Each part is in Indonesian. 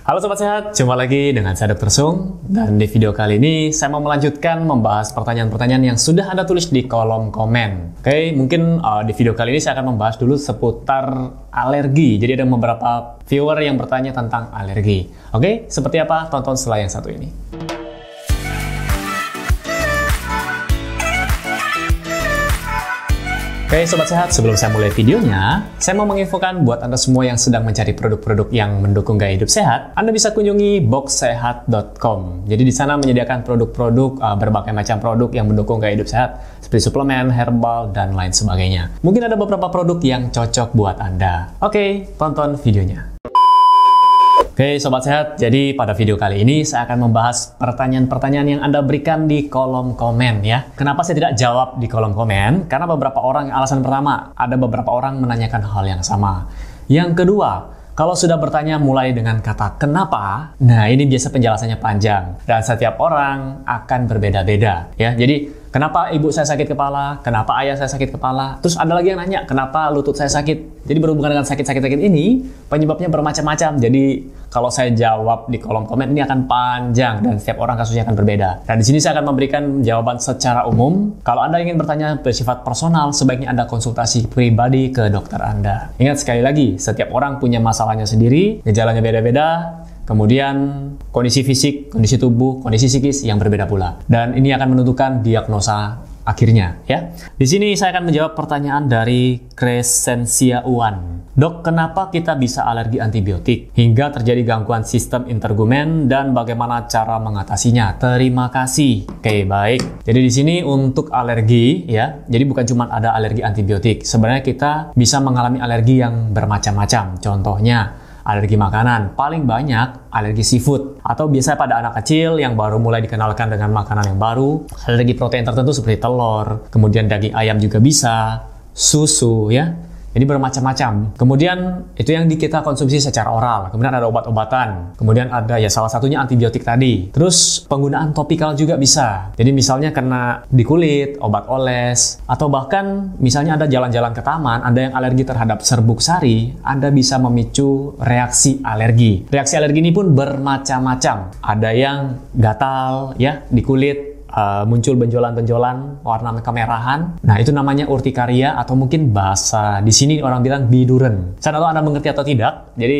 Halo Sobat Sehat, jumpa lagi dengan saya Dr. Sung dan di video kali ini saya mau melanjutkan membahas pertanyaan-pertanyaan yang sudah Anda tulis di kolom komen. Oke, mungkin uh, di video kali ini saya akan membahas dulu seputar alergi. Jadi ada beberapa viewer yang bertanya tentang alergi. Oke, seperti apa? Tonton setelah yang satu ini. Oke Sobat Sehat, sebelum saya mulai videonya, saya mau menginfokan buat Anda semua yang sedang mencari produk-produk yang mendukung gaya hidup sehat, Anda bisa kunjungi boxsehat.com. Jadi di sana menyediakan produk-produk, uh, berbagai macam produk yang mendukung gaya hidup sehat, seperti suplemen, herbal, dan lain sebagainya. Mungkin ada beberapa produk yang cocok buat Anda. Oke, tonton videonya. Oke Sobat Sehat, jadi pada video kali ini saya akan membahas pertanyaan-pertanyaan yang Anda berikan di kolom komen ya. Kenapa saya tidak jawab di kolom komen? Karena beberapa orang, alasan pertama, ada beberapa orang menanyakan hal yang sama. Yang kedua, kalau sudah bertanya mulai dengan kata kenapa, nah ini biasa penjelasannya panjang dan setiap orang akan berbeda-beda ya. Jadi Kenapa ibu saya sakit kepala? Kenapa ayah saya sakit kepala? Terus ada lagi yang nanya, kenapa lutut saya sakit? Jadi berhubungan dengan sakit-sakit ini, penyebabnya bermacam-macam. Jadi kalau saya jawab di kolom komen ini akan panjang dan setiap orang kasusnya akan berbeda. Dan di sini saya akan memberikan jawaban secara umum. Kalau Anda ingin bertanya bersifat personal, sebaiknya Anda konsultasi pribadi ke dokter Anda. Ingat sekali lagi, setiap orang punya masalahnya sendiri, gejalanya beda-beda, Kemudian kondisi fisik, kondisi tubuh, kondisi psikis yang berbeda pula. Dan ini akan menentukan diagnosa akhirnya ya. Di sini saya akan menjawab pertanyaan dari Crescentia Uan. Dok, kenapa kita bisa alergi antibiotik hingga terjadi gangguan sistem intergumen dan bagaimana cara mengatasinya? Terima kasih. Oke, baik. Jadi di sini untuk alergi ya. Jadi bukan cuma ada alergi antibiotik. Sebenarnya kita bisa mengalami alergi yang bermacam-macam. Contohnya alergi makanan, paling banyak alergi seafood. Atau biasanya pada anak kecil yang baru mulai dikenalkan dengan makanan yang baru, alergi protein tertentu seperti telur, kemudian daging ayam juga bisa, susu ya. Jadi bermacam-macam. Kemudian itu yang kita konsumsi secara oral. Kemudian ada obat-obatan. Kemudian ada ya salah satunya antibiotik tadi. Terus penggunaan topikal juga bisa. Jadi misalnya kena di kulit, obat oles, atau bahkan misalnya Anda jalan-jalan ke taman, Anda yang alergi terhadap serbuk sari, Anda bisa memicu reaksi alergi. Reaksi alergi ini pun bermacam-macam. Ada yang gatal ya di kulit, uh, muncul benjolan-benjolan warna kemerahan. Nah, itu namanya urtikaria atau mungkin bahasa di sini orang bilang biduren. Saya tahu Anda mengerti atau tidak. Jadi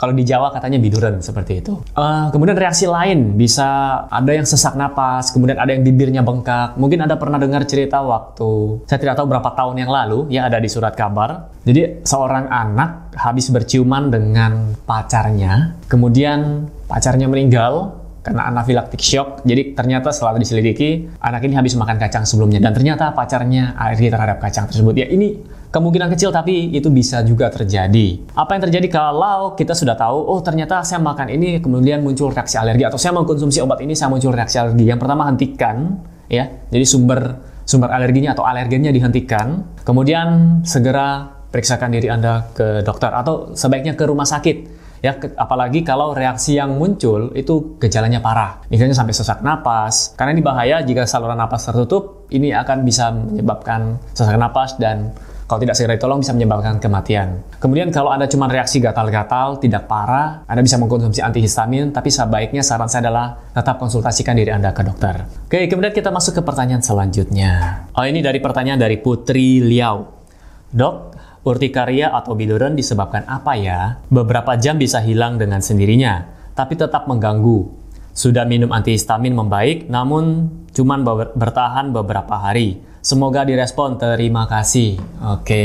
kalau di Jawa katanya biduren seperti itu. Uh, kemudian reaksi lain bisa ada yang sesak napas, kemudian ada yang bibirnya bengkak. Mungkin Anda pernah dengar cerita waktu saya tidak tahu berapa tahun yang lalu ya ada di surat kabar. Jadi seorang anak habis berciuman dengan pacarnya, kemudian pacarnya meninggal, karena anafilaktik shock. Jadi ternyata setelah diselidiki, anak ini habis makan kacang sebelumnya dan ternyata pacarnya alergi terhadap kacang tersebut. Ya ini kemungkinan kecil tapi itu bisa juga terjadi. Apa yang terjadi kalau kita sudah tahu, oh ternyata saya makan ini kemudian muncul reaksi alergi atau saya mengkonsumsi obat ini saya muncul reaksi alergi. Yang pertama hentikan ya. Jadi sumber sumber alerginya atau alergennya dihentikan. Kemudian segera periksakan diri Anda ke dokter atau sebaiknya ke rumah sakit ya apalagi kalau reaksi yang muncul itu gejalanya parah misalnya sampai sesak napas karena ini bahaya jika saluran napas tertutup ini akan bisa menyebabkan sesak napas dan kalau tidak segera ditolong bisa menyebabkan kematian. Kemudian kalau ada cuma reaksi gatal-gatal, tidak parah, Anda bisa mengkonsumsi antihistamin, tapi sebaiknya saran saya adalah tetap konsultasikan diri Anda ke dokter. Oke, kemudian kita masuk ke pertanyaan selanjutnya. Oh, ini dari pertanyaan dari Putri Liao. Dok, Urtikaria atau biduran disebabkan apa ya? Beberapa jam bisa hilang dengan sendirinya, tapi tetap mengganggu. Sudah minum antihistamin membaik, namun cuman bertahan beberapa hari. Semoga direspon. Terima kasih. Oke.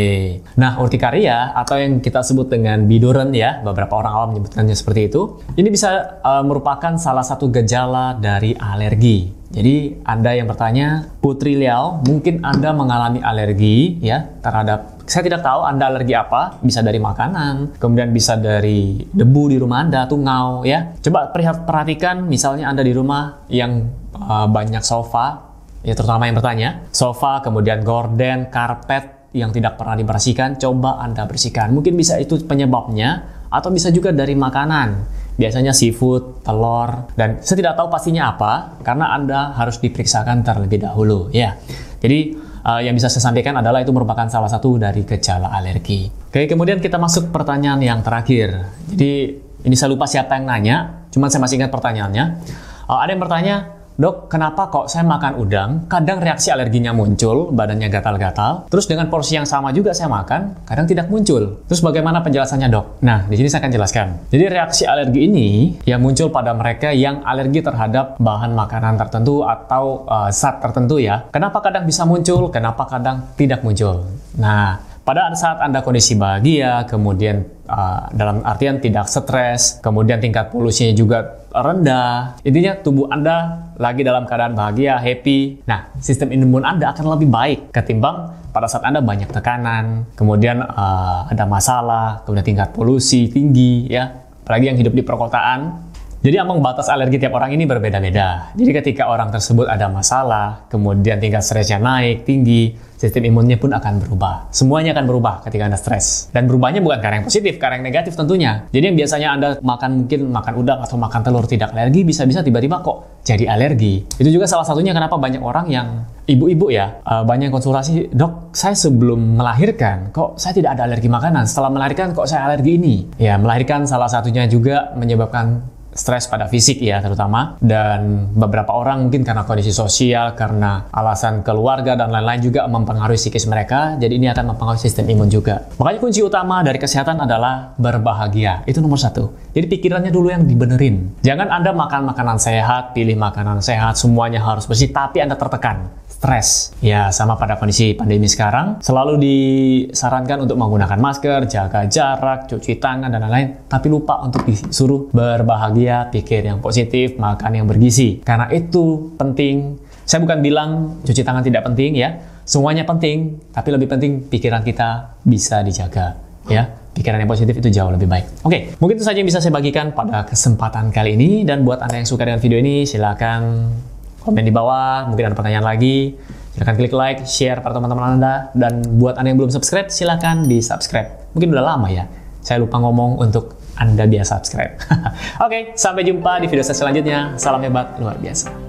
Nah, urtikaria atau yang kita sebut dengan biduran ya, beberapa orang awam menyebutkannya seperti itu. Ini bisa uh, merupakan salah satu gejala dari alergi. Jadi Anda yang bertanya, Putri Liao, mungkin Anda mengalami alergi ya terhadap saya tidak tahu Anda alergi apa, bisa dari makanan, kemudian bisa dari debu di rumah Anda, tungau ya. Coba perhatikan misalnya Anda di rumah yang uh, banyak sofa, ya terutama yang bertanya, sofa, kemudian gorden, karpet yang tidak pernah dibersihkan, coba Anda bersihkan. Mungkin bisa itu penyebabnya atau bisa juga dari makanan. Biasanya seafood, telur, dan saya tidak tahu pastinya apa karena Anda harus diperiksakan terlebih dahulu ya. Jadi uh, yang bisa saya sampaikan adalah itu merupakan salah satu dari gejala alergi. Oke, kemudian kita masuk pertanyaan yang terakhir. Jadi Ini saya lupa siapa yang nanya, cuman saya masih ingat pertanyaannya. Uh, ada yang bertanya, Dok, kenapa kok saya makan udang, kadang reaksi alerginya muncul, badannya gatal-gatal, terus dengan porsi yang sama juga saya makan, kadang tidak muncul. Terus bagaimana penjelasannya, Dok? Nah, di sini saya akan jelaskan. Jadi reaksi alergi ini yang muncul pada mereka yang alergi terhadap bahan makanan tertentu atau uh, zat tertentu ya. Kenapa kadang bisa muncul, kenapa kadang tidak muncul? Nah, pada saat Anda kondisi bahagia, kemudian uh, dalam artian tidak stres, kemudian tingkat polusinya juga rendah. Intinya tubuh Anda lagi dalam keadaan bahagia, happy. Nah, sistem imun Anda akan lebih baik ketimbang pada saat Anda banyak tekanan, kemudian uh, ada masalah, kemudian tingkat polusi tinggi, ya. Apalagi yang hidup di perkotaan, jadi ambang batas alergi tiap orang ini berbeda-beda. Jadi ketika orang tersebut ada masalah, kemudian tingkat stresnya naik, tinggi, sistem imunnya pun akan berubah. Semuanya akan berubah ketika Anda stres. Dan berubahnya bukan karena yang positif, karena yang negatif tentunya. Jadi yang biasanya Anda makan mungkin makan udang atau makan telur tidak alergi, bisa-bisa tiba-tiba kok jadi alergi. Itu juga salah satunya kenapa banyak orang yang ibu-ibu ya, uh, banyak konsultasi, dok, saya sebelum melahirkan, kok saya tidak ada alergi makanan. Setelah melahirkan, kok saya alergi ini? Ya, melahirkan salah satunya juga menyebabkan stres pada fisik ya terutama. Dan beberapa orang mungkin karena kondisi sosial karena alasan keluarga dan lain-lain juga mempengaruhi psikis mereka. Jadi ini akan mempengaruhi sistem imun juga. Makanya kunci utama dari kesehatan adalah berbahagia. Itu nomor satu. Jadi pikirannya dulu yang dibenerin. Jangan anda makan makanan sehat pilih makanan sehat semuanya harus bersih tapi anda tertekan stres. Ya, sama pada kondisi pandemi sekarang, selalu disarankan untuk menggunakan masker, jaga jarak, cuci tangan, dan lain-lain. Tapi lupa untuk disuruh berbahagia, pikir yang positif, makan yang bergizi. Karena itu penting. Saya bukan bilang cuci tangan tidak penting ya. Semuanya penting, tapi lebih penting pikiran kita bisa dijaga. Ya, pikiran yang positif itu jauh lebih baik. Oke, mungkin itu saja yang bisa saya bagikan pada kesempatan kali ini. Dan buat Anda yang suka dengan video ini, silakan komen di bawah, mungkin ada pertanyaan lagi. Silahkan klik like, share pada teman-teman Anda. Dan buat Anda yang belum subscribe, silahkan di subscribe. Mungkin udah lama ya, saya lupa ngomong untuk Anda biasa subscribe. Oke, sampai jumpa di video saya selanjutnya. Salam hebat, luar biasa.